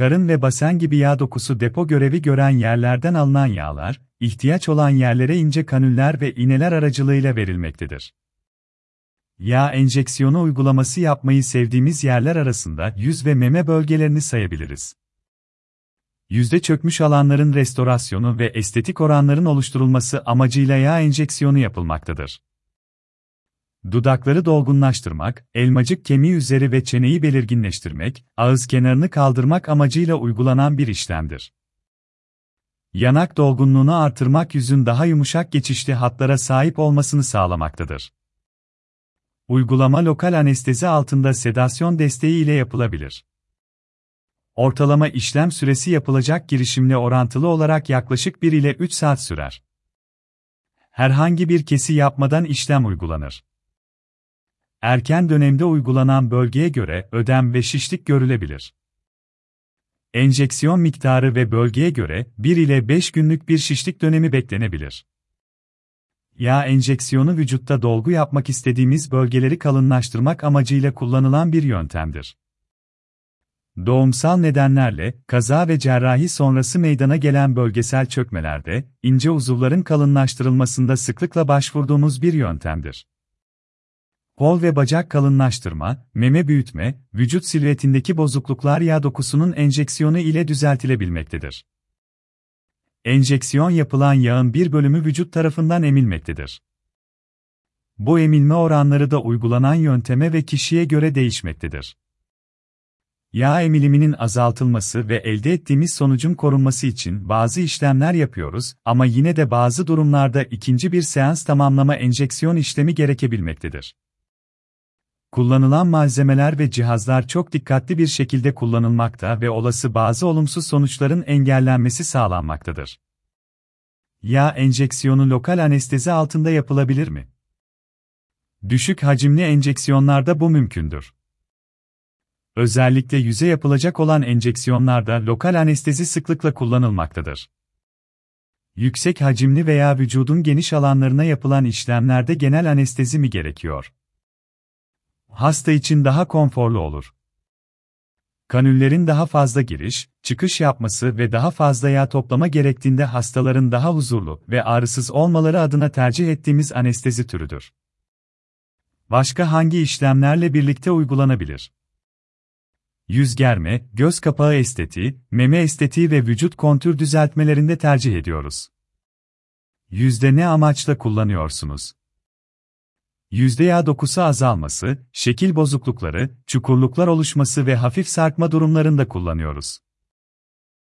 karın ve basen gibi yağ dokusu depo görevi gören yerlerden alınan yağlar, ihtiyaç olan yerlere ince kanüller ve iğneler aracılığıyla verilmektedir. Yağ enjeksiyonu uygulaması yapmayı sevdiğimiz yerler arasında yüz ve meme bölgelerini sayabiliriz. Yüzde çökmüş alanların restorasyonu ve estetik oranların oluşturulması amacıyla yağ enjeksiyonu yapılmaktadır. Dudakları dolgunlaştırmak, elmacık kemiği üzeri ve çeneyi belirginleştirmek, ağız kenarını kaldırmak amacıyla uygulanan bir işlemdir. Yanak dolgunluğunu artırmak yüzün daha yumuşak geçişli hatlara sahip olmasını sağlamaktadır. Uygulama lokal anestezi altında sedasyon desteği ile yapılabilir. Ortalama işlem süresi yapılacak girişimle orantılı olarak yaklaşık 1 ile 3 saat sürer. Herhangi bir kesi yapmadan işlem uygulanır. Erken dönemde uygulanan bölgeye göre ödem ve şişlik görülebilir. Enjeksiyon miktarı ve bölgeye göre 1 ile 5 günlük bir şişlik dönemi beklenebilir. Yağ enjeksiyonu vücutta dolgu yapmak istediğimiz bölgeleri kalınlaştırmak amacıyla kullanılan bir yöntemdir. Doğumsal nedenlerle, kaza ve cerrahi sonrası meydana gelen bölgesel çökmelerde, ince uzuvların kalınlaştırılmasında sıklıkla başvurduğumuz bir yöntemdir. Kol ve bacak kalınlaştırma, meme büyütme, vücut silüetindeki bozukluklar yağ dokusunun enjeksiyonu ile düzeltilebilmektedir. Enjeksiyon yapılan yağın bir bölümü vücut tarafından emilmektedir. Bu emilme oranları da uygulanan yönteme ve kişiye göre değişmektedir. Yağ emiliminin azaltılması ve elde ettiğimiz sonucun korunması için bazı işlemler yapıyoruz ama yine de bazı durumlarda ikinci bir seans tamamlama enjeksiyon işlemi gerekebilmektedir. Kullanılan malzemeler ve cihazlar çok dikkatli bir şekilde kullanılmakta ve olası bazı olumsuz sonuçların engellenmesi sağlanmaktadır. Yağ enjeksiyonu lokal anestezi altında yapılabilir mi? Düşük hacimli enjeksiyonlarda bu mümkündür. Özellikle yüze yapılacak olan enjeksiyonlarda lokal anestezi sıklıkla kullanılmaktadır. Yüksek hacimli veya vücudun geniş alanlarına yapılan işlemlerde genel anestezi mi gerekiyor? Hasta için daha konforlu olur. Kanüllerin daha fazla giriş, çıkış yapması ve daha fazla yağ toplama gerektiğinde hastaların daha huzurlu ve ağrısız olmaları adına tercih ettiğimiz anestezi türüdür. Başka hangi işlemlerle birlikte uygulanabilir? Yüz germe, göz kapağı estetiği, meme estetiği ve vücut kontür düzeltmelerinde tercih ediyoruz. Yüzde ne amaçla kullanıyorsunuz? Yüzde yağ dokusu azalması, şekil bozuklukları, çukurluklar oluşması ve hafif sarkma durumlarında kullanıyoruz.